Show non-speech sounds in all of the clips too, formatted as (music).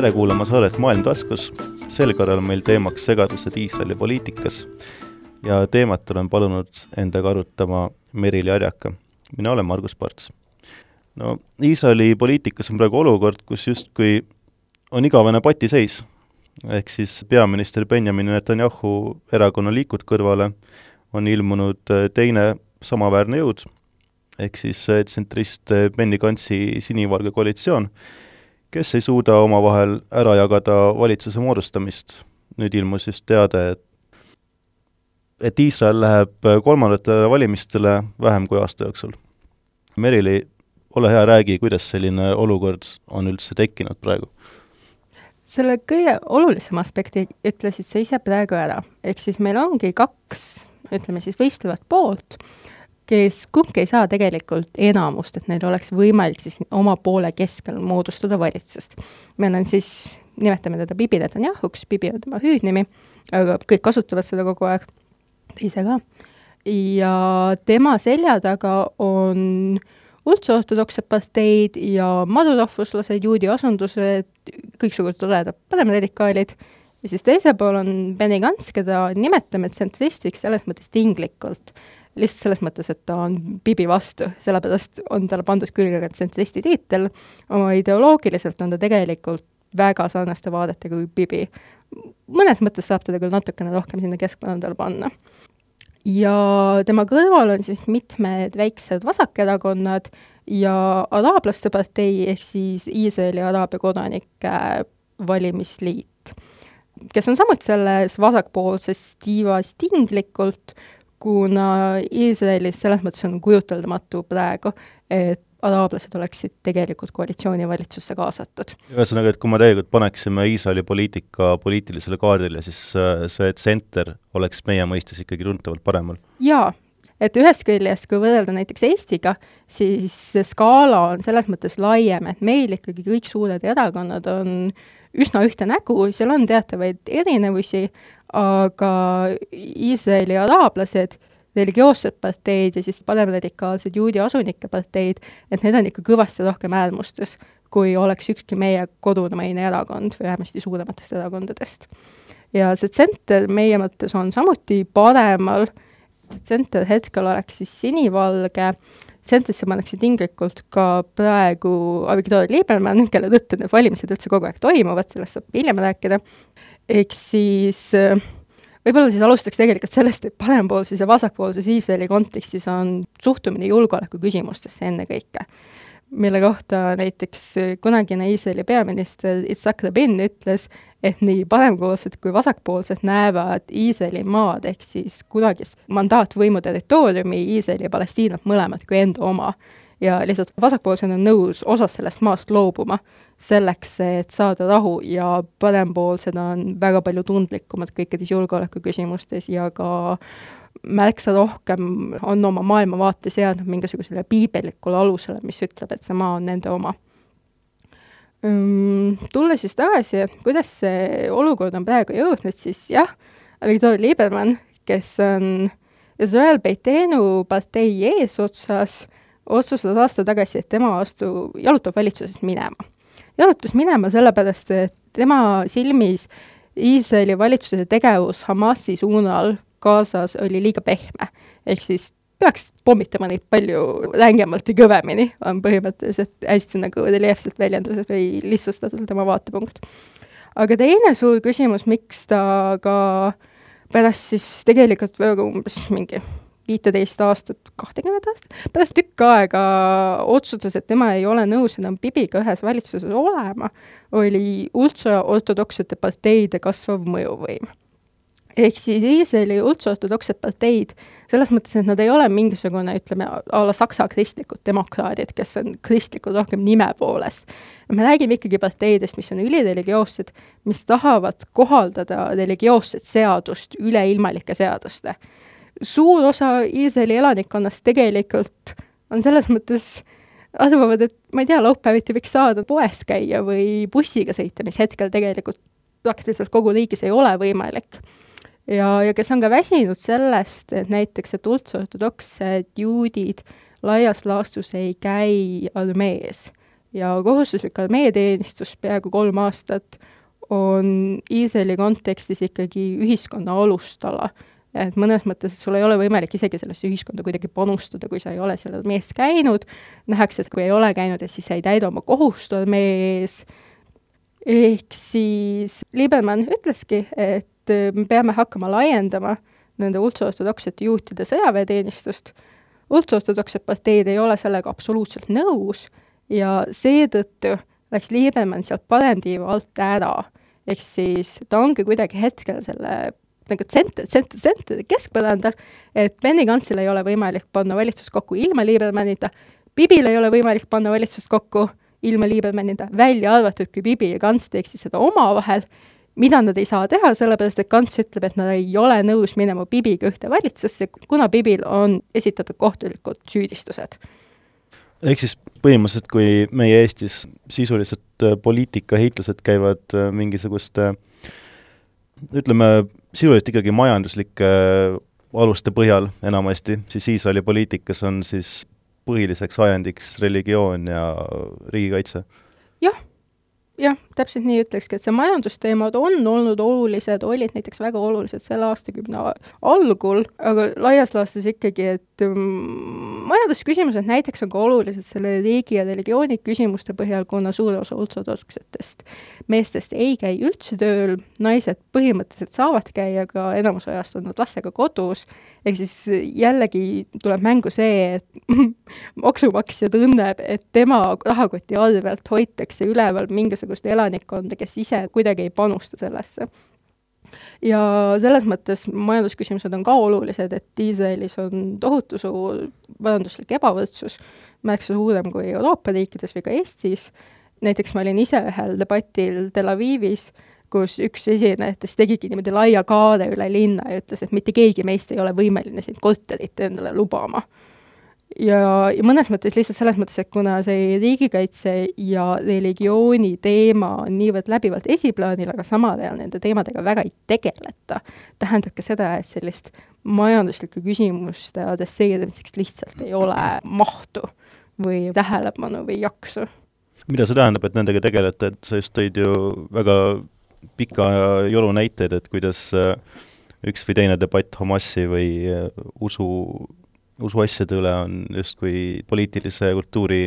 tere kuulama saadet Maailm taskus. sel korral on meil teemaks segadused Iisraeli poliitikas ja teemat olen palunud endaga arutama Merili Arjaka. mina olen Margus Parts. no Iisraeli poliitikas on praegu olukord, kus justkui on igavene patiseis, ehk siis peaminister Benjamin Netanyahu erakonna Likud kõrvale on ilmunud teine samaväärne jõud, ehk siis tsentrist Benny Gantsi sinivalge koalitsioon, kes ei suuda omavahel ära jagada valitsuse moodustamist. nüüd ilmus just teade, et et Iisrael läheb kolmandatele valimistele vähem kui aasta jooksul. Merili, ole hea, räägi, kuidas selline olukord on üldse tekkinud praegu? selle kõige olulisema aspekti ütlesid sa ise praegu ära, ehk siis meil ongi kaks, ütleme siis võistlevat poolt, kes kumbki ei saa tegelikult enamust, et neil oleks võimalik siis oma poole keskel moodustada valitsust. meil on siis, nimetame teda Bibi Netanyahuks, Bibi on tema hüüdnimi, aga kõik kasutavad seda kogu aeg, ise ka. ja tema selja taga on ultraortodoksed parteid ja madurahvuslased, juudi asundused, kõiksugused toredad paremradikaalid, ja siis teisel pool on Benny Gantz, keda nimetame tsentristiks selles mõttes tinglikult lihtsalt selles mõttes, et ta on Bibi vastu, sellepärast on talle pandud külge ka tsentristi tiitel, oma ideoloogiliselt on ta tegelikult väga sarnaste vaadetega kui Bibi. mõnes mõttes saab teda küll natukene rohkem sinna keskpõrandale panna. ja tema kõrval on siis mitmed väiksed vasakerakonnad ja araablaste partei ehk siis Iisraeli araabia kodanike valimisliit, kes on samuti selles vasakpoolses tiivas tinglikult, kuna Iisraelis selles mõttes on kujuteldamatu praegu, et araablased oleksid tegelikult koalitsioonivalitsusse kaasatud. ühesõnaga, et kui me tegelikult paneksime Iisraeli poliitika poliitilisele kaardile, siis äh, see tsenter oleks meie mõistes ikkagi tuntavalt paremal? jaa, et ühest küljest, kui võrrelda näiteks Eestiga, siis see skaala on selles mõttes laiem, et meil ikkagi kõik suured erakonnad on üsna ühte nägu, seal on teatavaid erinevusi, aga Iisraeli araablased, religioossed parteid ja siis paremradikaalsed juudi asunike parteid, et need on ikka kõvasti rohkem äärmustes, kui oleks ükski meie kodune maine erakond või vähemasti suurematest erakondadest. ja see tsenter meie mõttes on samuti paremal, tsenter hetkel oleks siis sinivalge, tsentrisse pannakse tinglikult ka praegu Victoria Liebermann, kelle tõttu need valimised üldse kogu aeg toimuvad, sellest saab hiljem rääkida, ehk siis äh, võib-olla siis alustaks tegelikult sellest, et parempoolses ja vasakpoolses Iisraeli kontekstis on suhtumine julgeoleku küsimustesse ennekõike, mille kohta näiteks kunagine Iisraeli peaminister Itzhak Rabin ütles, et nii parempoolsed kui vasakpoolsed näevad Iisraeli maad ehk siis kunagist mandaatvõimu territooriumi, Iisraeli ja Palestiinat mõlemat kui enda oma. Ja lihtsalt vasakpoolsed on nõus osast sellest maast loobuma selleks, et saada rahu ja parempoolsed on väga palju tundlikumad kõikides julgeolekuküsimustes ja ka märksa rohkem on oma maailmavaate seadnud mingisugusele piibellikule alusele, mis ütleb, et see maa on nende oma. Tulles siis tagasi, et kuidas see olukord on praegu jõudnud, siis jah, Viktor Liebermann, kes on Israel Beitenu partei eesotsas, otsustas aasta tagasi, et tema astu-, jalutab valitsusest minema. jalutas minema sellepärast, et tema silmis Iisraeli valitsuse tegevus Hamasi suunal Gazas oli liiga pehme. ehk siis peaks pommitama neid palju rängemalt ja kõvemini, on põhimõtteliselt hästi nagu reljeefselt väljenduses või lihtsustatult tema vaatepunkt. aga teine suur küsimus, miks ta ka pärast siis tegelikult väga umbes mingi viiteist aastat, kahtekümmet aastat, pärast tükk aega otsustas, et tema ei ole nõus enam Bibiga ühes valitsuses olema, oli ultraortodoksete parteide kasvav mõjuvõim. Ehk siis Iisraeli ultraortodoksed parteid, selles mõttes, et nad ei ole mingisugune, ütleme, a la Saksa kristlikud demokraadid, kes on kristlikud rohkem nime poolest. me räägime ikkagi parteidest, mis on ülireligioossed, mis tahavad kohaldada religioosset seadust üleilmalike seaduste suur osa Iisraeli elanikkonnast tegelikult on selles mõttes arvavad, et ma ei tea, laupäeviti võiks saada poes käia või bussiga sõita, mis hetkel tegelikult praktiliselt kogu riigis ei ole võimalik. Ja, ja kes on ka väsinud sellest, et näiteks, et ultraortodoksed juudid laias laastus ei käi armees. Ja kohustuslik armeeteenistus peaaegu kolm aastat on Iisraeli kontekstis ikkagi ühiskonna alustala. et mõnes mõttes, et sul ei ole võimalik isegi sellesse ühiskonda kuidagi panustada, kui sa ei ole seal armees käinud, nähakse, et kui ei ole käinud, et siis sa ei täida oma kohust armee ees, ehk siis Liebermann ütleski, et me peame hakkama laiendama nende ultraortodoksete juutide sõjaväeteenistust, ultraortodoksed parteid ei ole sellega absoluutselt nõus ja seetõttu läks Liebermann sealt paremtiiva alt ära. Ehk siis ta ongi kuidagi hetkel selle nagu tsenter, tsenter, tsenter keskpõrandal, et Benny Gantsil ei ole võimalik panna valitsust kokku ilma Liebermannita, Bibil ei ole võimalik panna valitsust kokku ilma Liebermannita, välja arvatud, kui Bibi ja Gants teeksid seda omavahel, mida nad ei saa teha, sellepärast et Gants ütleb, et nad ei ole nõus minema Bibiga ühte valitsusse, kuna Bibil on esitatud kohtulikud süüdistused ehk siis põhimõtteliselt, kui meie Eestis sisuliselt äh, poliitikaheitlused käivad äh, mingisuguste ütleme, sisuliselt ikkagi majanduslike äh, aluste põhjal enamasti, siis Iisraeli poliitikas on siis põhiliseks ajendiks religioon ja riigikaitse? jah jah, täpselt nii ütlekski, et see majandusteemad on olnud olulised, olid näiteks väga olulised selle aastakümne algul, aga laias laastus ikkagi, et mm, majandusküsimused näiteks on ka olulised selle riigi ja religiooni küsimuste põhjal, kuna suur osa ultraortodoksetest meestest ei käi üldse tööl, naised põhimõtteliselt saavad käia, aga enamus ajast on nad lastega kodus, ehk siis jällegi tuleb mängu see, et (laughs) maksumaksja tunneb, et tema rahakoti arvelt hoitakse üleval mingisugune mingisugust elanikkonda, kes ise kuidagi ei panusta sellesse. ja selles mõttes majandusküsimused on ka olulised, et Iisraelis on tohutu suur majanduslik ebavõrdsus, märksa suurem kui Euroopa riikides või ka Eestis, näiteks ma olin ise ühel debatil Tel Avivis, kus üks esinejatest tegigi niimoodi laia kaare üle linna ja ütles, et mitte keegi meist ei ole võimeline siin korterit endale lubama ja, ja mõnes mõttes lihtsalt selles mõttes, et kuna see riigikaitse ja religiooni teema on niivõrd läbivalt esiplaanil, aga samal ajal nende teemadega väga ei tegeleta, tähendab ka seda, et sellist majanduslike küsimuste adresseerimiseks lihtsalt ei ole mahtu või tähelepanu või jaksu. mida see tähendab, et nendega tegelete, et sa just tõid ju väga pika joru näiteid, et kuidas äh, üks või teine debatt Hamasi või äh, usu usuasjade üle on justkui poliitilise kultuuri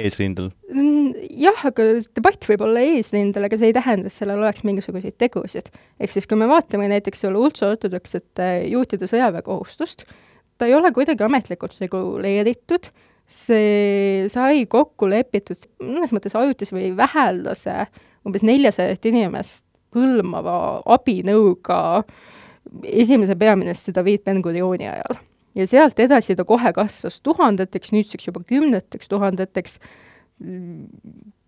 eesrindel? Mm, jah, aga debatt võib olla eesrindel, aga see ei tähenda, et sellel oleks mingisuguseid tegusid. ehk siis, kui me vaatame näiteks selle ultraortodoksete juutide sõjaväekohustust, ta ei ole kuidagi ametlikult reguleeritud, see sai kokku lepitud mõnes mõttes ajutise või väheldase, umbes neljasajat inimest hõlmava abinõuga esimese peaministri David Ben-Gurioni ajal ja sealt edasi ta kohe kasvas tuhandeteks, nüüdseks juba kümneteks tuhandeteks,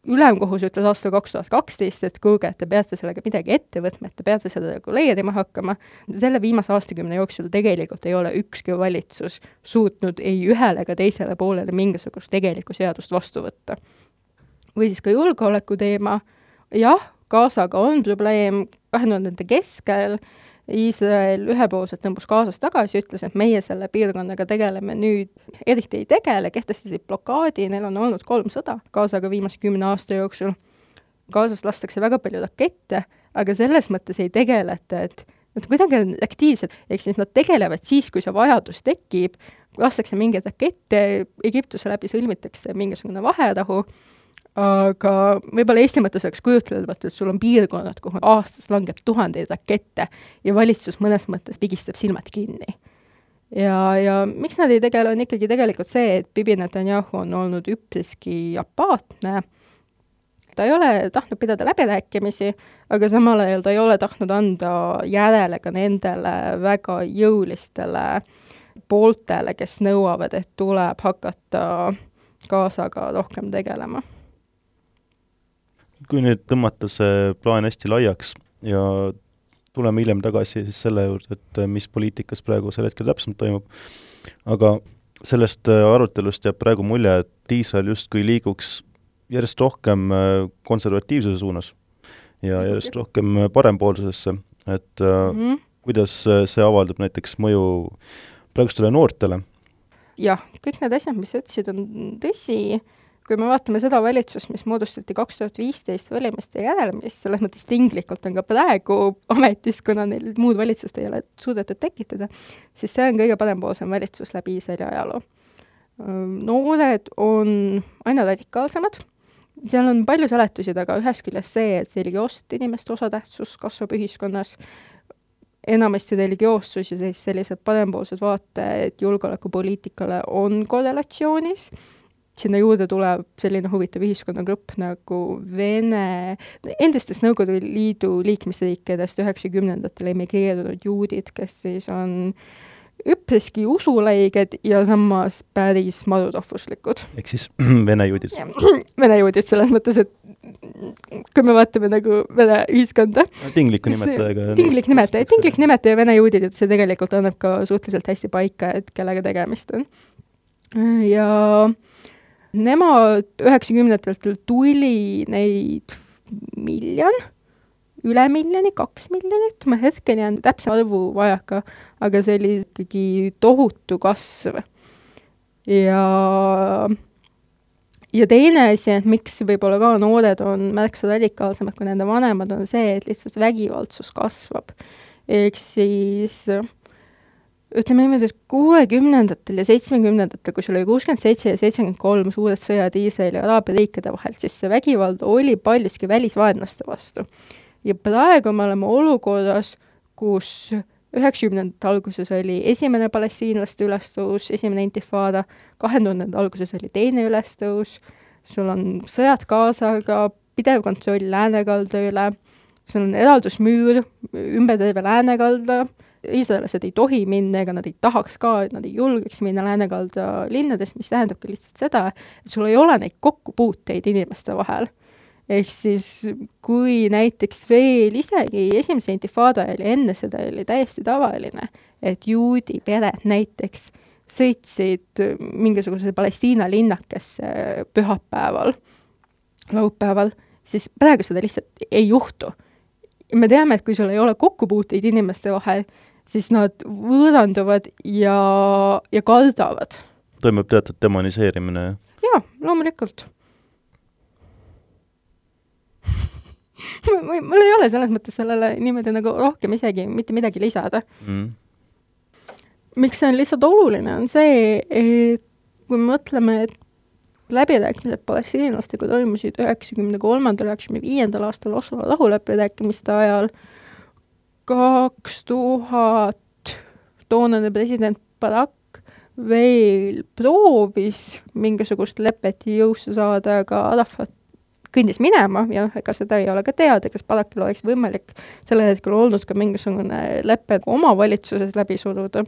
ülemkohus ütles aastal kaks tuhat kaksteist, et kuulge, et te peate sellega midagi ette võtma, et te peate seda reguleerima hakkama, selle viimase aastakümne jooksul tegelikult ei ole ükski valitsus suutnud ei ühele ega teisele poolele mingisugust tegelikku seadust vastu võtta. või siis ka julgeoleku teema, jah, Gazaga on probleem, kahe tuhandete keskel äh, Iisrael ühepoolselt tõmbus Gazast tagasi, ütles, et meie selle piirkonnaga tegeleme nüüd, eriti ei tegele, kehtestasid blokaadi, neil on olnud kolm sõda Gazaga viimase kümne aasta jooksul. Gazast lastakse väga palju rakette, aga selles mõttes ei tegeleta, et nad kuidagi on aktiivsed, ehk siis nad tegelevad siis, kui see vajadus tekib, lastakse mingeid rakette, Egiptuse läbi sõlmitakse mingisugune vaherahu aga võib-olla Eesti mõttes oleks kujutlematu, et sul on piirkonnad, kuhu aastas langeb tuhandeid rakette ja valitsus mõnes mõttes pigistab silmad kinni. ja, ja miks nad ei tegele, on ikkagi tegelikult see, et Bibi Netanyahu on olnud üpriski apaatne, ta ei ole tahtnud pidada läbirääkimisi, aga samal ajal ta ei ole tahtnud anda järele ka nendele väga jõulistele pooltele, kes nõuavad, et tuleb hakata Gazaga rohkem tegelema kui nüüd tõmmata see plaan hästi laiaks ja tuleme hiljem tagasi siis selle juurde, et äh, mis poliitikas praegusel hetkel täpsemalt toimub, aga sellest äh, arutelust jääb praegu mulje, et Iisrael justkui liiguks järjest rohkem äh, konservatiivsuse suunas ja järjest rohkem parempoolsusesse, et mm -hmm. kuidas see avaldab näiteks mõju praegustele noortele? jah, kõik need asjad, mis sa ütlesid, on tõsi kui me vaatame seda valitsust, mis moodustati kaks tuhat viisteist valimiste järel, mis selles mõttes tinglikult on ka praegu ametis, kuna neil muud valitsust ei ole suudetud tekitada, siis see on kõige parempoolsem valitsus läbi Iisraeli ajaloo. noored on aina radikaalsemad, seal on palju seletusi taga, ühest küljest see, et religioossete inimeste osatähtsus kasvab ühiskonnas, enamasti religioossus ja siis sellised parempoolsed vaated julgeolekupoliitikale on korrelatsioonis, sinna juurde tuleb selline huvitav ühiskonnagrupp nagu Vene, endistest Nõukogude Liidu liikmesriikidest üheksakümnendatel emigreerunud juudid, kes siis on üpriski usuleiged ja samas päris marutahvuslikud. ehk siis (clears throat) vene juudid? (clears throat) Vene juudid selles mõttes, et kui me vaatame nagu Vene ühiskonda. tingliku nimetajaga. tinglik nimetaja, tinglik nimetaja Vene juudid, et see tegelikult annab ka suhteliselt hästi paika, et kellega tegemist on. ja nemad üheksakümnendatel tuli neid miljon, üle miljoni, kaks miljonit, ma hetkeni on täpse arvu vajaka, aga see oli ikkagi tohutu kasv. ja ja teine asi, et miks võib-olla ka noored on märksa radikaalsemad kui nende vanemad, on see, et lihtsalt vägivaldsus kasvab. ehk siis ütleme niimoodi, et kuuekümnendatel ja seitsmekümnendatel, kui sul oli kuuskümmend seitse ja seitsekümmend kolm suured sõjad Iisraeli ja Araabia riikide vahel, siis see vägivald oli paljuski välisvaenlaste vastu. ja praegu me oleme olukorras, kus üheksakümnendate alguses oli esimene palestiinlaste ülestõus, esimene intifada, kahe tuhandenda alguses oli teine ülestõus, sul on sõjad Gazaga, pidev kontroll läänekalda üle, sul on eraldusmüür ümber terve läänekalda, iisraellased ei tohi minna, ega nad ei tahaks ka, et nad ei julgeks minna läänekalda linnadest, mis tähendabki lihtsalt seda, et sul ei ole neid kokkupuuteid inimeste vahel ehk siis kui näiteks veel isegi esimese intifada ja enne seda oli täiesti tavaline, et juudi pered näiteks sõitsid mingisuguse Palestiina linnakesse pühapäeval, laupäeval, siis praegu seda lihtsalt ei juhtu. me teame, et kui sul ei ole kokkupuuteid inimeste vahel, siis nad võõranduvad ja, ja kardavad. toimub teatud demoniseerimine? jaa, loomulikult (laughs) mul, mul ei ole selles mõttes sellele niimoodi nagu rohkem isegi mitte midagi lisada mm.. miks see on lihtsalt oluline, on see, et kui me mõtleme, et läbirääkimised palestiinlastega toimusid üheksakümne kolmandal, üheksakümne viiendal aastal Oslo rahuläbirääkimiste ajal, kaks tuhat. Toonane president Barack veel proovis mingisugust lepet jõusse saada, aga Arafat kõndis minema ja noh, ega seda ei ole ka teada, kas Balakil oleks võimalik sellel hetkel olnud ka mingisugune lepe oma valitsuses läbi suruda,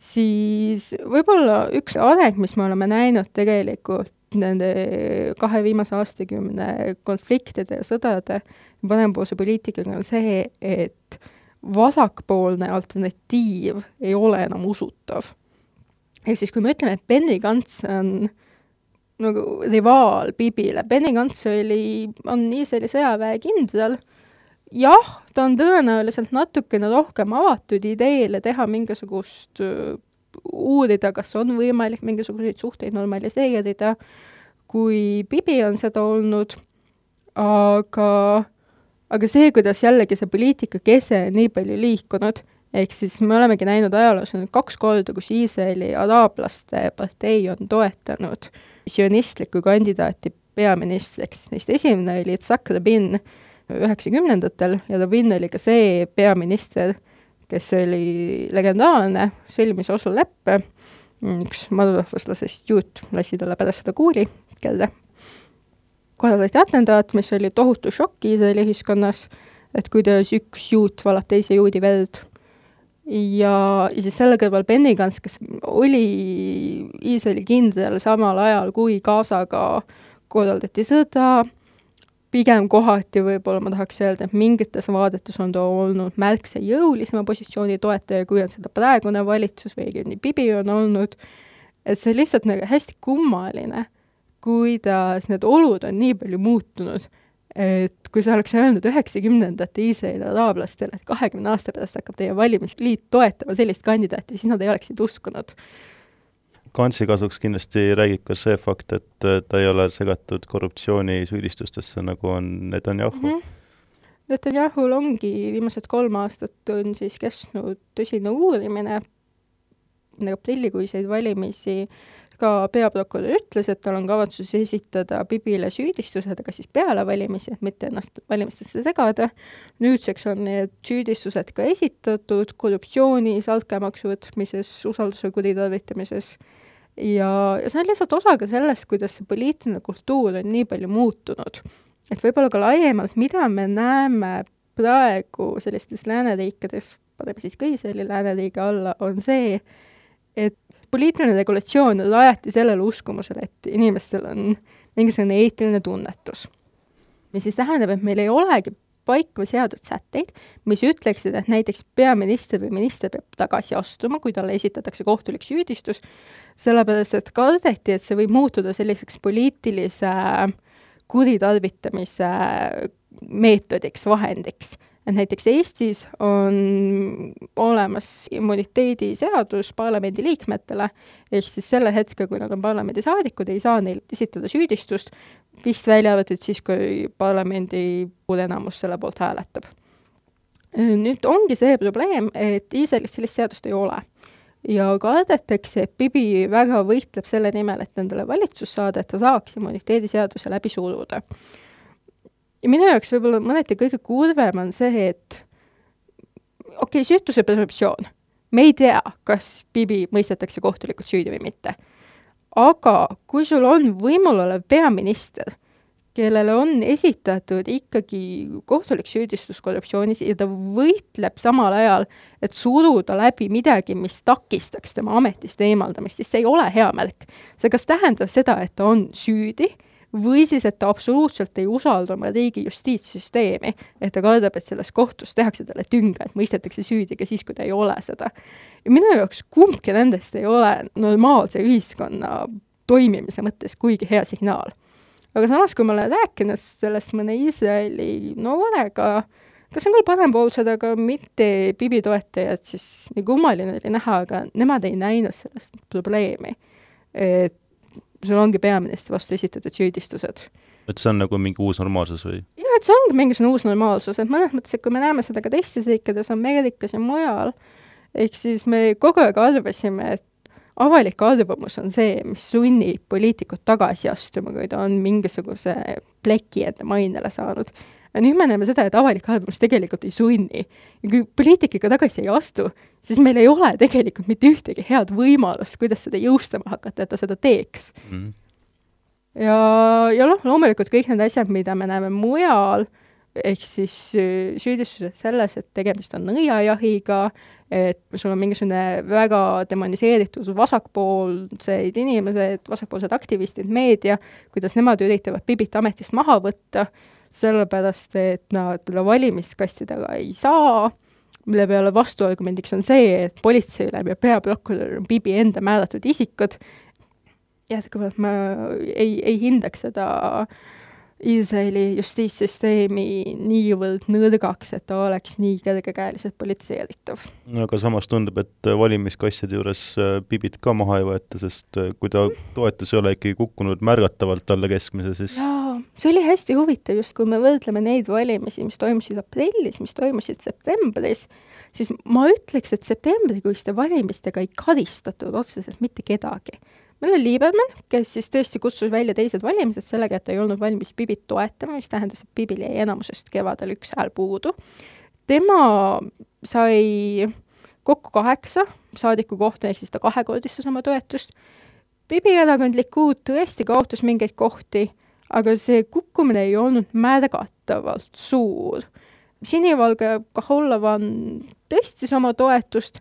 siis võib-olla üks areng, mis me oleme näinud tegelikult nende kahe viimase aastakümne konfliktide ja sõdade parempoolse poliitikaga on see, et vasakpoolne alternatiiv ei ole enam usutav. ehk siis, kui me ütleme, et Benny Gantz on äh, nagu rivaal Bibile. Benny Gantz oli, on Iisraeli sõjaväe kindral, jah, ta on tõenäoliselt natukene rohkem avatud ideele teha mingisugust, uurida, kas on võimalik mingisuguseid suhteid normaliseerida, kui Bibi on seda olnud, aga, aga see, kuidas jällegi see poliitika kese on nii palju liikunud, ehk siis me olemegi näinud ajaloos nüüd kaks korda, kus Iisraeli araablaste partei on toetanud sionistlikku kandidaati peaministriks, neist esimene oli Yitzhak Rabin üheksakümnendatel ja Rabin oli ka see peaminister, kes oli legendaarne, sõlmis Oslo leppe, üks madurahvuslasest juut lasi talle pärast seda kuuli kella. Korraldati atentaat, mis oli tohutu šokk Iisraeli ühiskonnas, et kuidas üks juut valab teise juudi verd. Ja, ja siis selle kõrval Bennigans, kes oli Iisraeli kindral samal ajal, kui Gazaga korraldati sõda, pigem kohati võib-olla ma tahaks öelda, et mingites vaadetes on ta olnud märksa jõulisema positsiooni toetaja, kui on seda praegune valitsus või õigemini Bibi on olnud, et see lihtsalt nagu hästi kummaline, kuidas need olud on nii palju muutunud et kui sa oleks öelnud üheksakümnendate Iisraeli araablastele, et kahekümne aasta pärast hakkab teie valimisliit toetama sellist kandidaati, siis nad ei oleksid uskunud. Kansi kasuks kindlasti räägib ka see fakt, et ta ei ole segatud korruptsioonisüüdistustesse, nagu on Netanyahu mm. -hmm. Netanyahul ongi viimased kolm aastat on siis kestnud tõsine uurimine, aprillikuiseid valimisi ka peaprokurör ütles, et tal on kavatsus esitada Bibile süüdistused, aga siis peale valimisi, et mitte ennast valimistesse segada. nüüdseks on need süüdistused ka esitatud korruptsioonis, altkäemaksu võtmises, usalduse kuritarvitamises ja, ja see on lihtsalt osa ka sellest, kuidas see poliitiline kultuur on nii palju muutunud. et võib-olla ka laiemalt, mida me näeme praegu sellistes lääneriikides, paneme siis ka Iisraeli lääneriigi alla, on see, et poliitiline regulatsioon rajati sellele uskumusele, et inimestel on mingisugune eetiline tunnetus. mis siis tähendab, et meil ei olegi paika seatud sätteid, mis ütleksid, et näiteks peaminister või minister peab tagasi astuma, kui talle esitatakse kohtulik süüdistus, sellepärast et kardeti, et see võib muutuda selliseks poliitilise kuritarvitamise meetodiks, vahendiks. Et näiteks Eestis on olemas immuniteediseadus parlamendiliikmetele, ehk siis sellel hetkel, kui nad on parlamendisaadikud, ei saa neil esitada süüdistust, vist välja arvatud siis, kui parlamendi enamus selle poolt hääletab. nüüd ongi see probleem, et Iisraelis sellist seadust ei ole. Ja kardetakse, et Bibi väga võitleb selle nimel, et endale valitsus saada, et ta saaks immuniteediseaduse läbi suruda ja minu jaoks võib-olla mõneti kõige kurvem on see, et okei okay,, süütuse presumptsioon. me ei tea, kas Bibi mõistetakse kohtulikult süüdi või mitte. aga kui sul on võimul olev peaminister, kellele on esitatud ikkagi kohtulik süüdistus korruptsioonis ja ta võitleb samal ajal, et suruda läbi midagi, mis takistaks tema ametist eemaldamist, siis see ei ole hea märk. see kas tähendab seda, et ta on süüdi või siis, et ta absoluutselt ei usalda oma riigi justiitssüsteemi, et ta kardab, et selles kohtus tehakse talle tünga, et mõistetakse süüdi ka siis, kui ta ei ole seda. ja minu jaoks kumbki nendest ei ole normaalse ühiskonna toimimise mõttes kuigi hea signaal. aga samas, kui ma olen rääkinud sellest mõne Iisraeli noorega, kes on küll parempoolsed, aga mitte Bibi toetajad, siis nii kummaline oli näha, aga nemad ei näinud sellest probleemi. et sul ongi peaministri vastu esitatud süüdistused. et see on nagu mingi uus normaalsus või? jah, et see ongi mingisugune uus normaalsus, et mõnes mõttes, et kui me näeme seda ka teistes riikides, Ameerikas ja mujal, ehk siis me kogu aeg arvasime, et avalik arvamus on see, mis sunnib poliitikut tagasi astuma, kui ta on mingisuguse pleki enda mainele saanud ja nüüd me näeme seda, et avalik arvamus tegelikult ei sunni. ja kui poliitik ikka tagasi ei astu, siis meil ei ole tegelikult mitte ühtegi head võimalust, kuidas seda jõustama hakata, et ta seda teeks mm.. ja, ja noh, loomulikult kõik need asjad, mida me näeme mujal, ehk siis äh, süüdistused selles, et tegemist on nõiajahiga, et sul on mingisugune väga demoniseeritud vasakpoolseid inimesed, vasakpoolsed aktivistid, meedia, kuidas nemad üritavad Bibit ametist maha võtta, sellepärast et nad talle valimiskastidega ei saa, mille peale vastuargumendiks on see, et politseiülem ja peaprokurör on Bibi enda määratud isikud, jätkuvalt ma ei, ei hindaks seda äh, Iisraeli justiitssüsteemi niivõrd nõrgaks, et ta oleks nii kergekäeliselt politiseeritav. no aga samas tundub, et valimiskasside juures äh, Bibit ka maha ei võeta, sest äh, kui ta toetus ei ole ikkagi kukkunud märgatavalt alla keskmise, siis jaa, see oli hästi huvitav, just kui me võrdleme neid valimisi, mis toimusid aprillis, mis toimusid septembris, siis ma ütleks, et septembrikuiste valimistega ei karistatud otseselt mitte kedagi meil oli Liebermann, kes siis tõesti kutsus välja teised valimised sellega, et ta ei olnud valmis Bibit toetama, mis tähendas, et Bibil jäi enamusest kevadel üks hääl puudu. tema sai kokku kaheksa saadiku kohta, ehk siis ta kahekordistas oma toetust. Bibi erakond Likud tõesti kaotas mingeid kohti, aga see kukkumine ei olnud märgatavalt suur. sinivalge Kahollavan tõstis oma toetust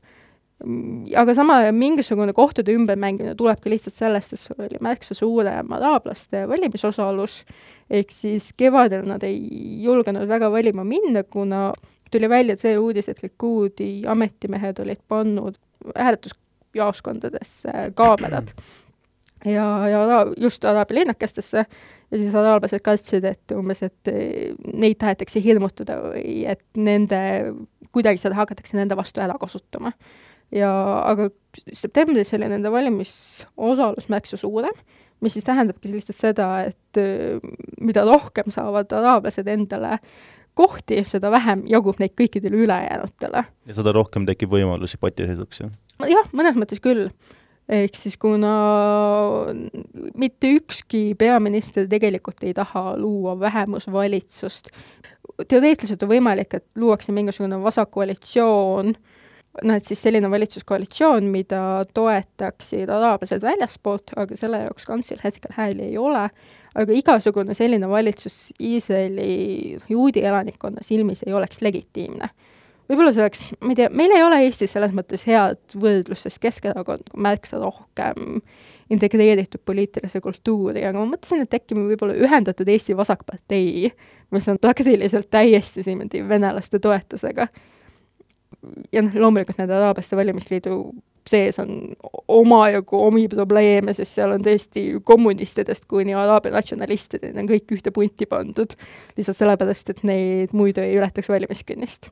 aga sama mingisugune kohtade ümbermängimine tuleb ka lihtsalt sellest, et sul oli märksa suurem araablaste valimisosalus, ehk siis kevadel nad ei julgenud väga valima minna, kuna tuli välja see uudis, et Likudi ametimehed olid pannud hääletusjaoskondadesse kaamerad. Ja, ja just araabia linnakestesse ja siis araablased kartsid, et umbes, et neid tahetakse hirmutada või et nende, kuidagi seda hakatakse nende vastu ära kasutama ja aga septembris oli nende valimisosalus märksa suurem, mis siis tähendabki lihtsalt seda, et äh, mida rohkem saavad araablased endale kohti, seda vähem jagub neid kõikidele ülejäänutele. ja seda rohkem tekib võimalusi patiseisuks, jah? jah, mõnes mõttes küll. ehk siis kuna mitte ükski peaminister tegelikult ei taha luua vähemusvalitsust, teoreetiliselt on võimalik, et luuakse mingisugune vasakkoalitsioon, noh, et siis selline valitsuskoalitsioon, mida toetaksid araablased väljaspoolt, aga selle jaoks kantsil hetkel hääli ei ole, aga igasugune selline valitsus Iisraeli juudi elanikkonna silmis ei oleks legitiimne. võib-olla see oleks, ma ei tea, meil ei ole Eestis selles mõttes head võrdlust, sest Keskerakond märksa rohkem integreeritud poliitilise kultuuri, aga ma mõtlesin, et äkki me võib-olla ühendatud Eesti Vasakpartei, mis on praktiliselt täiesti niimoodi venelaste toetusega ja noh, loomulikult nende araablaste valimisliidu sees on omajagu omi probleeme, sest seal on tõesti kommunistidest kuni araabia natsionalistideni on kõik ühte punti pandud, lihtsalt sellepärast, et neid muidu ei ületaks valimiskünnist.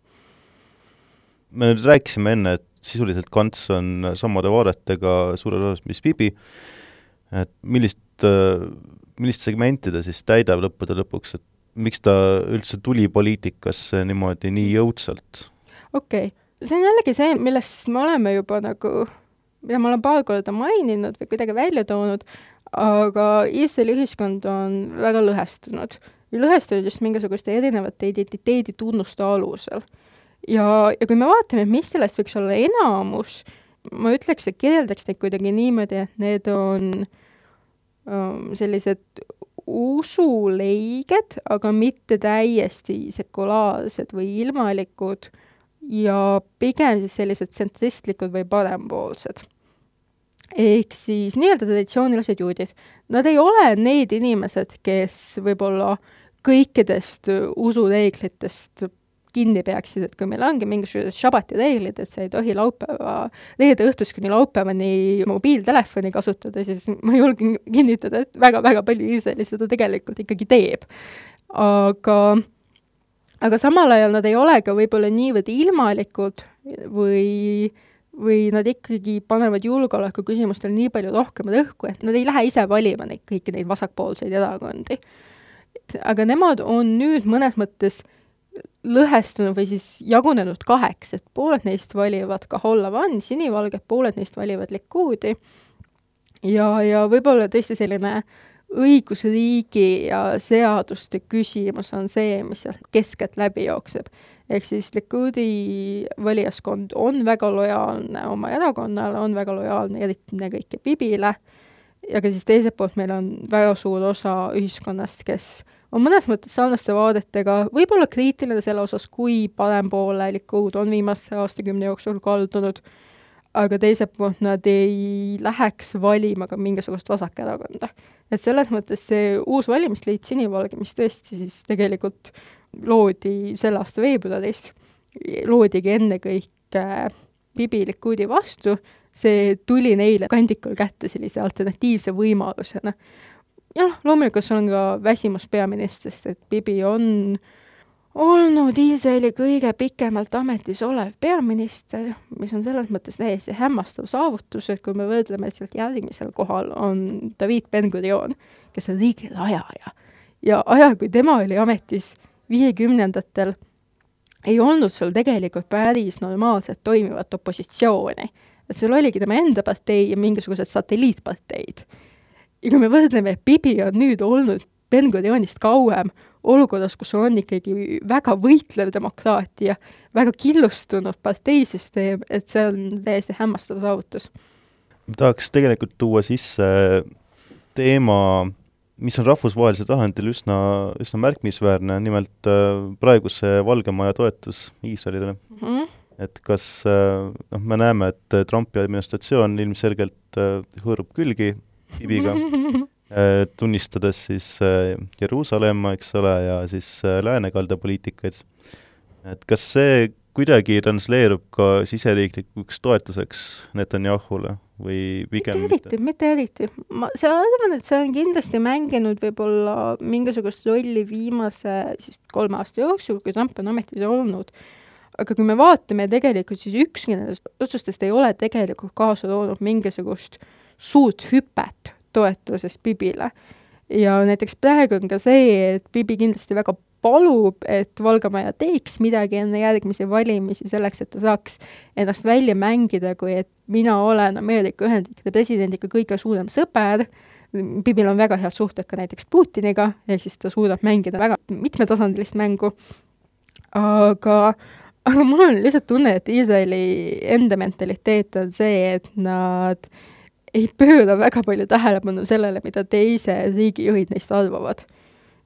me nüüd rääkisime enne, et sisuliselt Kants on samade vaadetega suures osas, mis Bibi, et millist, millist segmenti ta siis täidab lõppude lõpuks, et miks ta üldse tuli poliitikasse niimoodi nii jõudsalt okei okay., see on jällegi see, millest me oleme juba nagu, mida ma olen paar korda maininud või kuidagi välja toonud, aga Iisraeli ühiskond on väga lõhestunud. lõhestunud just mingisuguste erinevate identiteeditunnuste alusel. ja, ja kui me vaatame, mis sellest võiks olla enamus, ma ütleks, et kirjeldaks neid kuidagi niimoodi, et need on um, sellised usuleiged, aga mitte täiesti sekulaarsed või ilmalikud ja pigem siis sellised tsentristlikud või parempoolsed. ehk siis nii-öelda traditsioonilised juudid. Nad ei ole need inimesed, kes võib-olla kõikidest usureeglitest kinni peaksid, et kui meil ongi mingisugused šabati reeglid, et sa ei tohi laupäeva, reede õhtust kuni laupäevani mobiiltelefoni kasutada, siis ma julgen kinnitada, et väga-väga palju Iisraelis seda tegelikult ikkagi teeb. aga aga samal ajal nad ei ole ka võib-olla niivõrd ilmalikud või, või nad ikkagi panevad julgeoleku küsimustele nii palju rohkem rõhku, et nad ei lähe ise valima neid kõiki neid vasakpoolseid erakondi. aga nemad on nüüd mõnes mõttes lõhestunud või siis jagunenud kaheks, et pooled neist valivad Kaholla-Van, sinivalged, pooled neist valivad Likudi ja, ja võib-olla tõesti selline äh, õigusriigi ja seaduste küsimus on see, mis sealt keskeltläbi jookseb. ehk siis Likudi valijaskond on väga lojaalne oma erakonnale, on väga lojaalne eriti ennekõike Bibile, ja ka siis teiselt poolt meil on väga suur osa ühiskonnast, kes on mõnes mõttes sarnaste vaadetega, võib-olla kriitiline selle osas, kui parempoole Likud on viimase aastakümne jooksul kaldunud, aga teiselt poolt nad ei läheks valima ka mingisugust vasakerakonda. et selles mõttes see uus valimisliit Sinivalge, mis tõesti siis tegelikult loodi selle aasta veebruaris, loodigi ennekõike Bibi Likudi vastu, see tuli neile kandikul kätte sellise alternatiivse võimalusena. jah, loomulikult see on ka väsimus peaministrist, et Bibi on olnud Iisraeli kõige pikemalt ametis olev peaminister, mis on selles mõttes täiesti hämmastav saavutus, et kui me võrdleme, et sealt järgmisel kohal on David Ben-Gurion, kes on riigi rajaja. ja ajal, kui tema oli ametis viiekümnendatel, ei olnud sul tegelikult päris normaalselt toimivat opositsiooni. et sul oligi tema enda partei ja mingisugused satelliitparteid. ja kui me võrdleme, et Bibi on nüüd olnud Ben-Gurionist kauem, olukorras, kus on ikkagi väga võitlev demokraatia, väga killustunud parteisüsteem, et see on täiesti hämmastav saavutus. tahaks tegelikult tuua sisse teema, mis on rahvusvahelisel tasandil üsna, üsna märkimisväärne, nimelt äh, praeguse Valge Maja toetus Iisraelile mm. -hmm. et kas, äh, noh, me näeme, et Trumpi administratsioon ilmselgelt äh, hõõrub külgi Ibiga (laughs) tunnistades siis äh, Jeruusalemma, eks ole, ja siis äh, läänekalda poliitikaid. et kas see kuidagi transleerub ka siseriiklikuks toetuseks Netanyahule või pigem mitte eriti, mitte eriti. ma, see, arvan, et see on kindlasti mänginud võib-olla mingisugust rolli viimase siis kolme aasta jooksul, kui Trump on ametis olnud, aga kui me vaatame tegelikult, siis ükski nendest otsustest ei ole tegelikult kaasa toonud mingisugust suurt hüpet toetuses Bibile. ja näiteks praegu on ka see, et Bibi kindlasti väga palub, et Valga Maja teeks midagi enne järgmisi valimisi selleks, et ta saaks ennast välja mängida, kui et mina olen Ameerika Ühendriikide presidendiga kõige suurem sõber, Bibil on väga head suhted ka näiteks Putiniga, ehk siis ta suudab mängida väga mitmetasandilist mängu, aga aga mul on lihtsalt tunne, et Iisraeli enda mentaliteet on see, et nad ei pööra väga palju tähelepanu sellele, mida teise riigijuhid neist arvavad.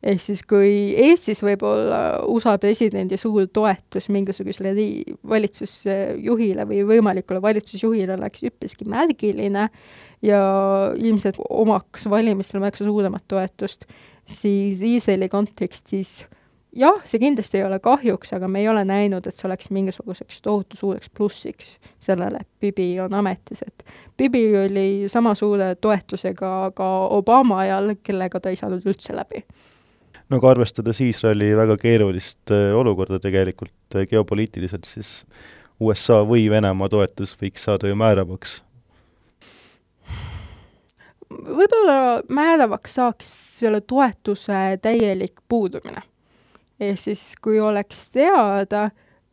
ehk siis, kui Eestis võib olla USA presidendi suur toetus mingisugusele rii-, valitsusjuhile või võimalikule valitsusjuhile oleks üpriski märgiline ja ilmselt omaks valimistel märksa suuremat toetust, siis Iisraeli kontekstis äh, jah, see kindlasti ei ole kahjuks, aga me ei ole näinud, et see oleks mingisuguseks tohutu suureks plussiks sellele, et Bibi on ametis, et Bibi oli sama suure toetusega ka Obama ajal, kellega ta ei saanud üldse läbi. no aga arvestades Iisraeli väga keerulist äh, olukorda tegelikult äh, geopoliitiliselt, siis USA või Venemaa toetus võiks saada ju määravaks. Võib-olla määravaks saaks selle toetuse täielik puudumine ehk siis kui oleks teada,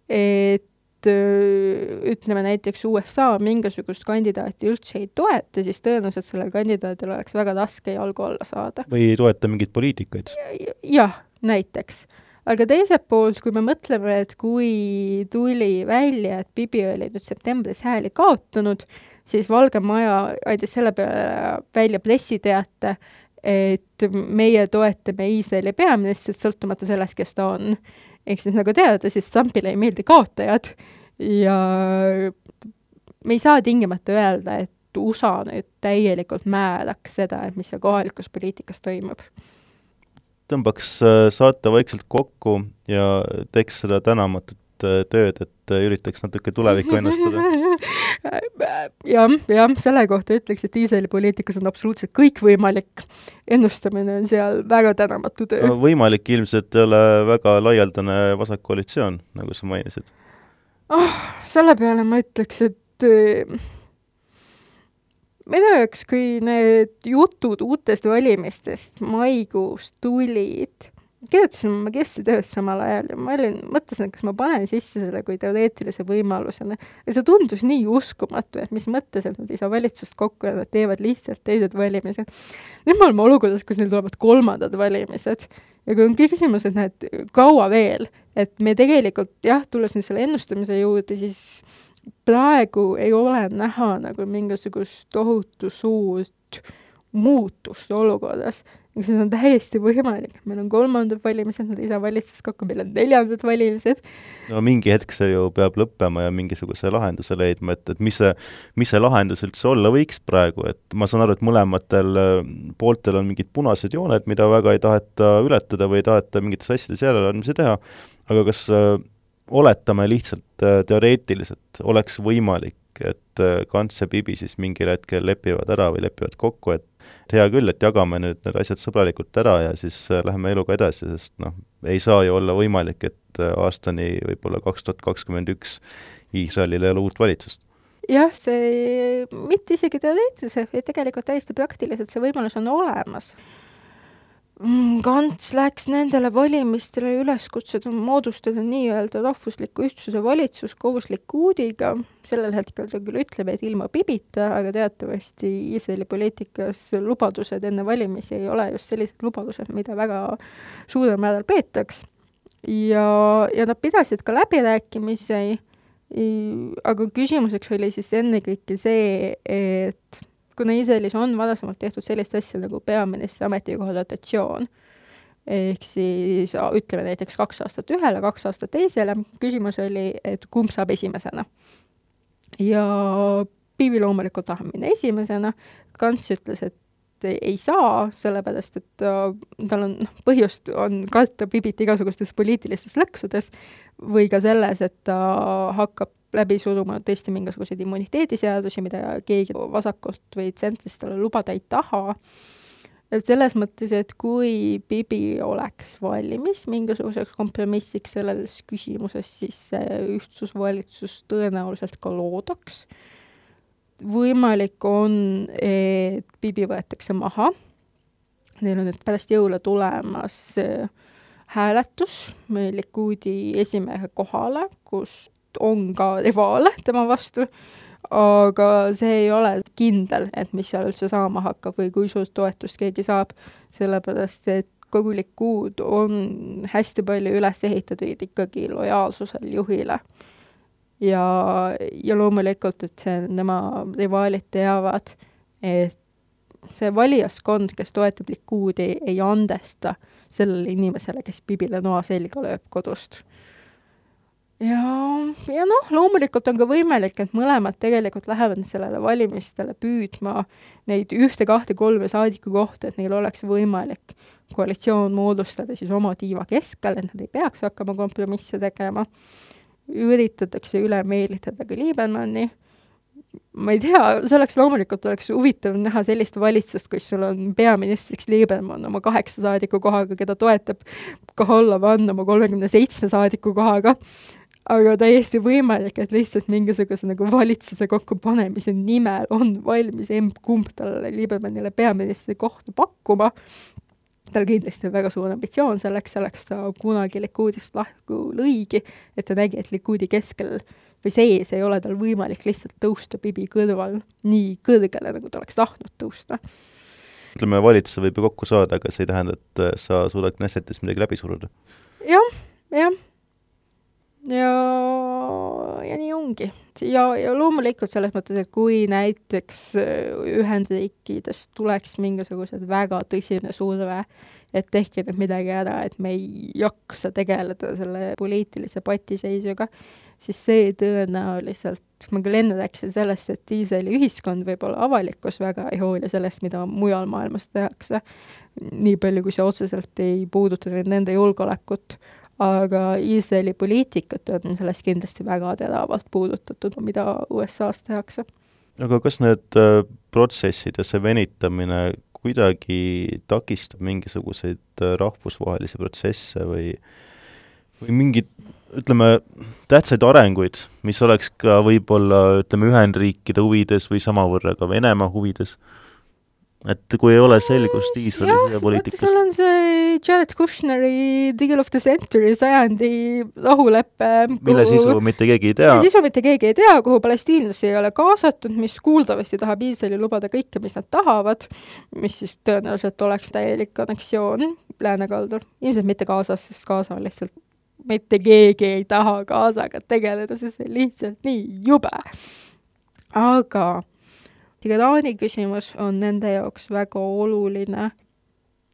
et ütleme näiteks USA mingisugust kandidaati üldse ei toeta, siis tõenäoliselt sellel kandidaadil oleks väga raske jalgu alla saada. või ei toeta mingeid poliitikaid ja,. jah, näiteks. aga teiselt poolt, kui me mõtleme, et kui tuli välja, et Bibi oli nüüd septembris hääli kaotanud, siis Valge Maja andis selle peale välja pressiteate, et meie toetame Iisraeli peaministrit, sõltumata sellest, kes ta on. ehk siis nagu teada, siis Trumpile ei meeldi kaotajad ja me ei saa tingimata öelda, et USA nüüd täielikult määraks seda, et mis seal kohalikus poliitikas toimub. tõmbaks äh, saate vaikselt kokku ja teeks seda tänamatut äh, tööd, et äh, üritaks natuke tulevikku ennustada (laughs) jah, jah, selle kohta ütleks, et Iisraeli poliitikas on absoluutselt kõik võimalik. ennustamine on seal väga tänamatu töö no,. võimalik ilmselt ei ole väga laialdane vasakkoalitsioon, nagu sa mainisid oh,. selle peale ma ütleks, et äh, minu jaoks, kui need jutud uutest valimistest maikuus tulid kirjutasin oma magistritööd samal ajal ja ma olin, mõtlesin, et kas ma panen sisse selle kui teoreetilise võimalusena. ja see tundus nii uskumatu, et mis mõttes, et nad ei saa valitsust kokku ja nad teevad lihtsalt teised valimised. nüüd me oleme olukorras, kus neil tulevad kolmandad valimised ja kui on küsimus, et näed, kaua veel, et me tegelikult jah, tulles nüüd selle ennustamise juurde, siis praegu ei ole näha nagu mingisugust tohutu suurt muutust olukorras. See on täiesti võimalik, meil on kolmandad valimised, nad ei saa valitsust kokku, meil on neljandad valimised. no mingi hetk see ju peab lõppema ja mingisuguse lahenduse leidma, et, et mis see, mis see lahendus üldse olla võiks praegu, et ma saan aru, et mõlematel äh, pooltel on mingid punased jooned, mida väga ei taheta ületada või ei taheta mingites asjades järeleandmisi teha, aga kas äh, oletame lihtsalt äh, teoreetiliselt, oleks võimalik, et äh, Kants ja Bibi siis mingil hetkel lepivad ära või lepivad kokku, et hea küll, et jagame nüüd need asjad sõbralikult ära ja siis äh, läheme eluga edasi, sest noh, ei saa ju olla võimalik, et äh, aastani võib-olla kaks tuhat kakskümmend üks Iisraelil ei ole uut valitsust. Jah, see mitte isegi teoreetiliselt, vaid tegelikult täiesti praktiliselt see võimalus on olemas Kants läks nendele valimistele üleskutsed moodustada nii-öelda rahvusliku ühtsuse valitsus koos Likuudiga, sellel hetkel ta küll ütleb, et ilma Bibita, aga teatavasti Iisraeli poliitikas lubadused enne valimisi ei ole just sellised lubadused, mida väga suurel määral peetaks. ja, ja nad pidasid ka läbirääkimisi, aga küsimuseks oli siis ennekõike see, et kuna Iisraelis on varasemalt tehtud sellist asja nagu peaministri ametikoha dotatsioon, ehk siis ütleme näiteks kaks aastat ühele, kaks aastat teisele, küsimus oli, et kumb saab esimesena. ja Bibi loomulikult tahab minna esimesena, Kants ütles, et ei saa, sellepärast et ta, tal on, noh, põhjust on karta Bibit igasugustes poliitilistes lõksudes või ka selles, et ta hakkab läbi suruma tõesti mingisuguseid immuniteediseadusi, mida keegi vasakult või tsentrist lubada ei taha. et selles mõttes, et kui Bibi oleks valmis mingisuguseks kompromissiks selles küsimuses, siis see ühtsusvalitsus tõenäoliselt ka loodaks. võimalik on, et Bibi võetakse maha. Neil on nüüd pärast jõule tulemas äh, hääletus Likuudi esimehe kohale, kus on ka rivaale tema vastu aga see ei ole kindel, et mis seal üldse saama hakkab või kui suurt toetust keegi saab, sellepärast et kogu Likud on hästi palju üles ehitatud ikkagi lojaalsusel juhile. ja, ja loomulikult, et see, nema rivaalid teavad, et see valijaskond, kes toetab Likudi, ei andesta sellele inimesele, kes Bibile noa selga lööb kodust ja, ja noh, loomulikult on ka võimalik, et mõlemad tegelikult lähevad sellele valimistele püüdma neid ühte, kahte, kolme saadiku kohta, et neil oleks võimalik koalitsioon moodustada siis oma tiiva keskel, et nad ei peaks hakkama kompromisse tegema. üritatakse üle meelitada ka Liibanoni. ma ei tea, see oleks loomulikult, oleks huvitav näha sellist valitsust, kus sul on peaministriks Liibanon oma kaheksa saadiku kohaga, keda toetab Kahalla Van oma kolmekümne seitsme saadiku kohaga aga täiesti võimalik, et lihtsalt mingisuguse nagu valitsuse kokkupanemise nimel on valmis emb-kumb talle Liibermannile peaministri kohta pakkuma. tal kindlasti on väga suur ambitsioon selleks, selleks ta kunagi Likudist lahku lõigi, et ta nägi, et Likudi keskel või sees ei ole tal võimalik lihtsalt tõusta Bibi kõrval nii kõrgele, nagu ta oleks tahtnud tõusta ütleme, valitsuse võib ju kokku saada, aga see ei tähenda, et sa suudad Knessetis midagi läbi suruda ja,. jah, jah ja, ja nii ongi. ja, ja loomulikult selles mõttes, et kui näiteks äh, Ühendriikidest tuleks mingisugused väga tõsine surve, et tehke nüüd midagi ära, et me ei jaksa tegeleda selle poliitilise patiseisuga, siis see tõenäoliselt, ma küll enne rääkisin sellest, et Iisraeli ühiskond, võib-olla avalikkus väga ei hooli sellest, mida mujal maailmas tehakse, nii palju, kui see otseselt ei puuduta nende julgeolekut aga Iisraeli poliitikat on sellest kindlasti väga teravalt puudutatud, mida USA-s tehakse. aga kas need äh, protsessid ja see venitamine kuidagi takistab mingisuguseid äh, rahvusvahelisi protsesse või või mingeid, ütleme, tähtsaid arenguid, mis oleks ka võib-olla, ütleme, Ühendriikide huvides või samavõrra ka Venemaa huvides et kui ei ole selgust Iisraeli sisepoliitikas. seal on see Jared Kushneri Deal of the Century sajandi rahulepe. mille sisu mitte keegi ei tea. sisu mitte keegi ei tea, kuhu palestiinlasi ei ole kaasatud, mis kuuldavasti tahab Iisraeli lubada kõike, mis nad tahavad, mis siis tõenäoliselt oleks täielik anneksioon läänekaldal. ilmselt mitte Gazas, sest Gaza on lihtsalt mitte keegi ei taha Gazaga tegeleda, sest see on lihtsalt nii jube. aga Iraani küsimus on nende jaoks väga oluline.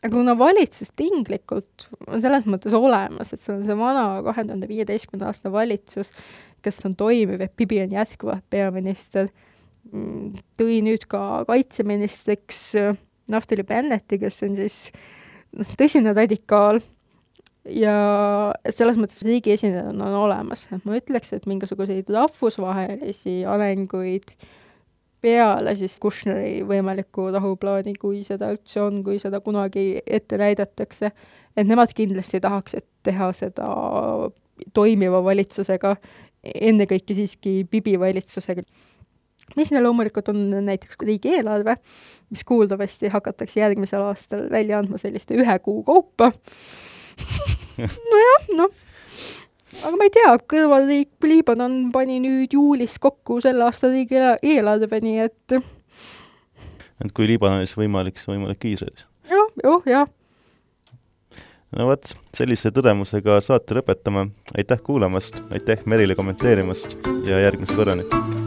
Aga kuna valitsus tinglikult on selles mõttes olemas, et see on see vana kahe tuhande viieteistkümnenda aasta valitsus, kes on toimiv, et Bibi on jätkuvalt peaminister, mm, tõi nüüd ka kaitseministriks äh, Naftali Bennetti, kes on siis noh, tõsine radikaal. Ja selles mõttes riigi esindajad on olemas, et ma ütleks, et mingisuguseid rahvusvahelisi arenguid äh, peale siis Kushneri võimaliku rahuplaani, kui seda üldse on, kui seda kunagi ette näidatakse, et nemad kindlasti tahaks, et teha seda toimiva valitsusega, ennekõike siiski Bibi valitsusega. mis neil loomulikult on näiteks riigieelarve, mis kuuldavasti hakatakse järgmisel aastal välja andma selliste ühe kuu kaupa. (laughs) Nojah, noh aga ma ei tea, kõrvalriik Liibanon pani nüüd juulis kokku selle aasta riigi eelarve, nii et et kui Liibanonis võimalik, siis võimalik Iisraelis ja,. jah, jah, jah. no vot, sellise tõdemusega saate lõpetame. aitäh kuulamast, aitäh Merile kommenteerimast ja järgmise korrani!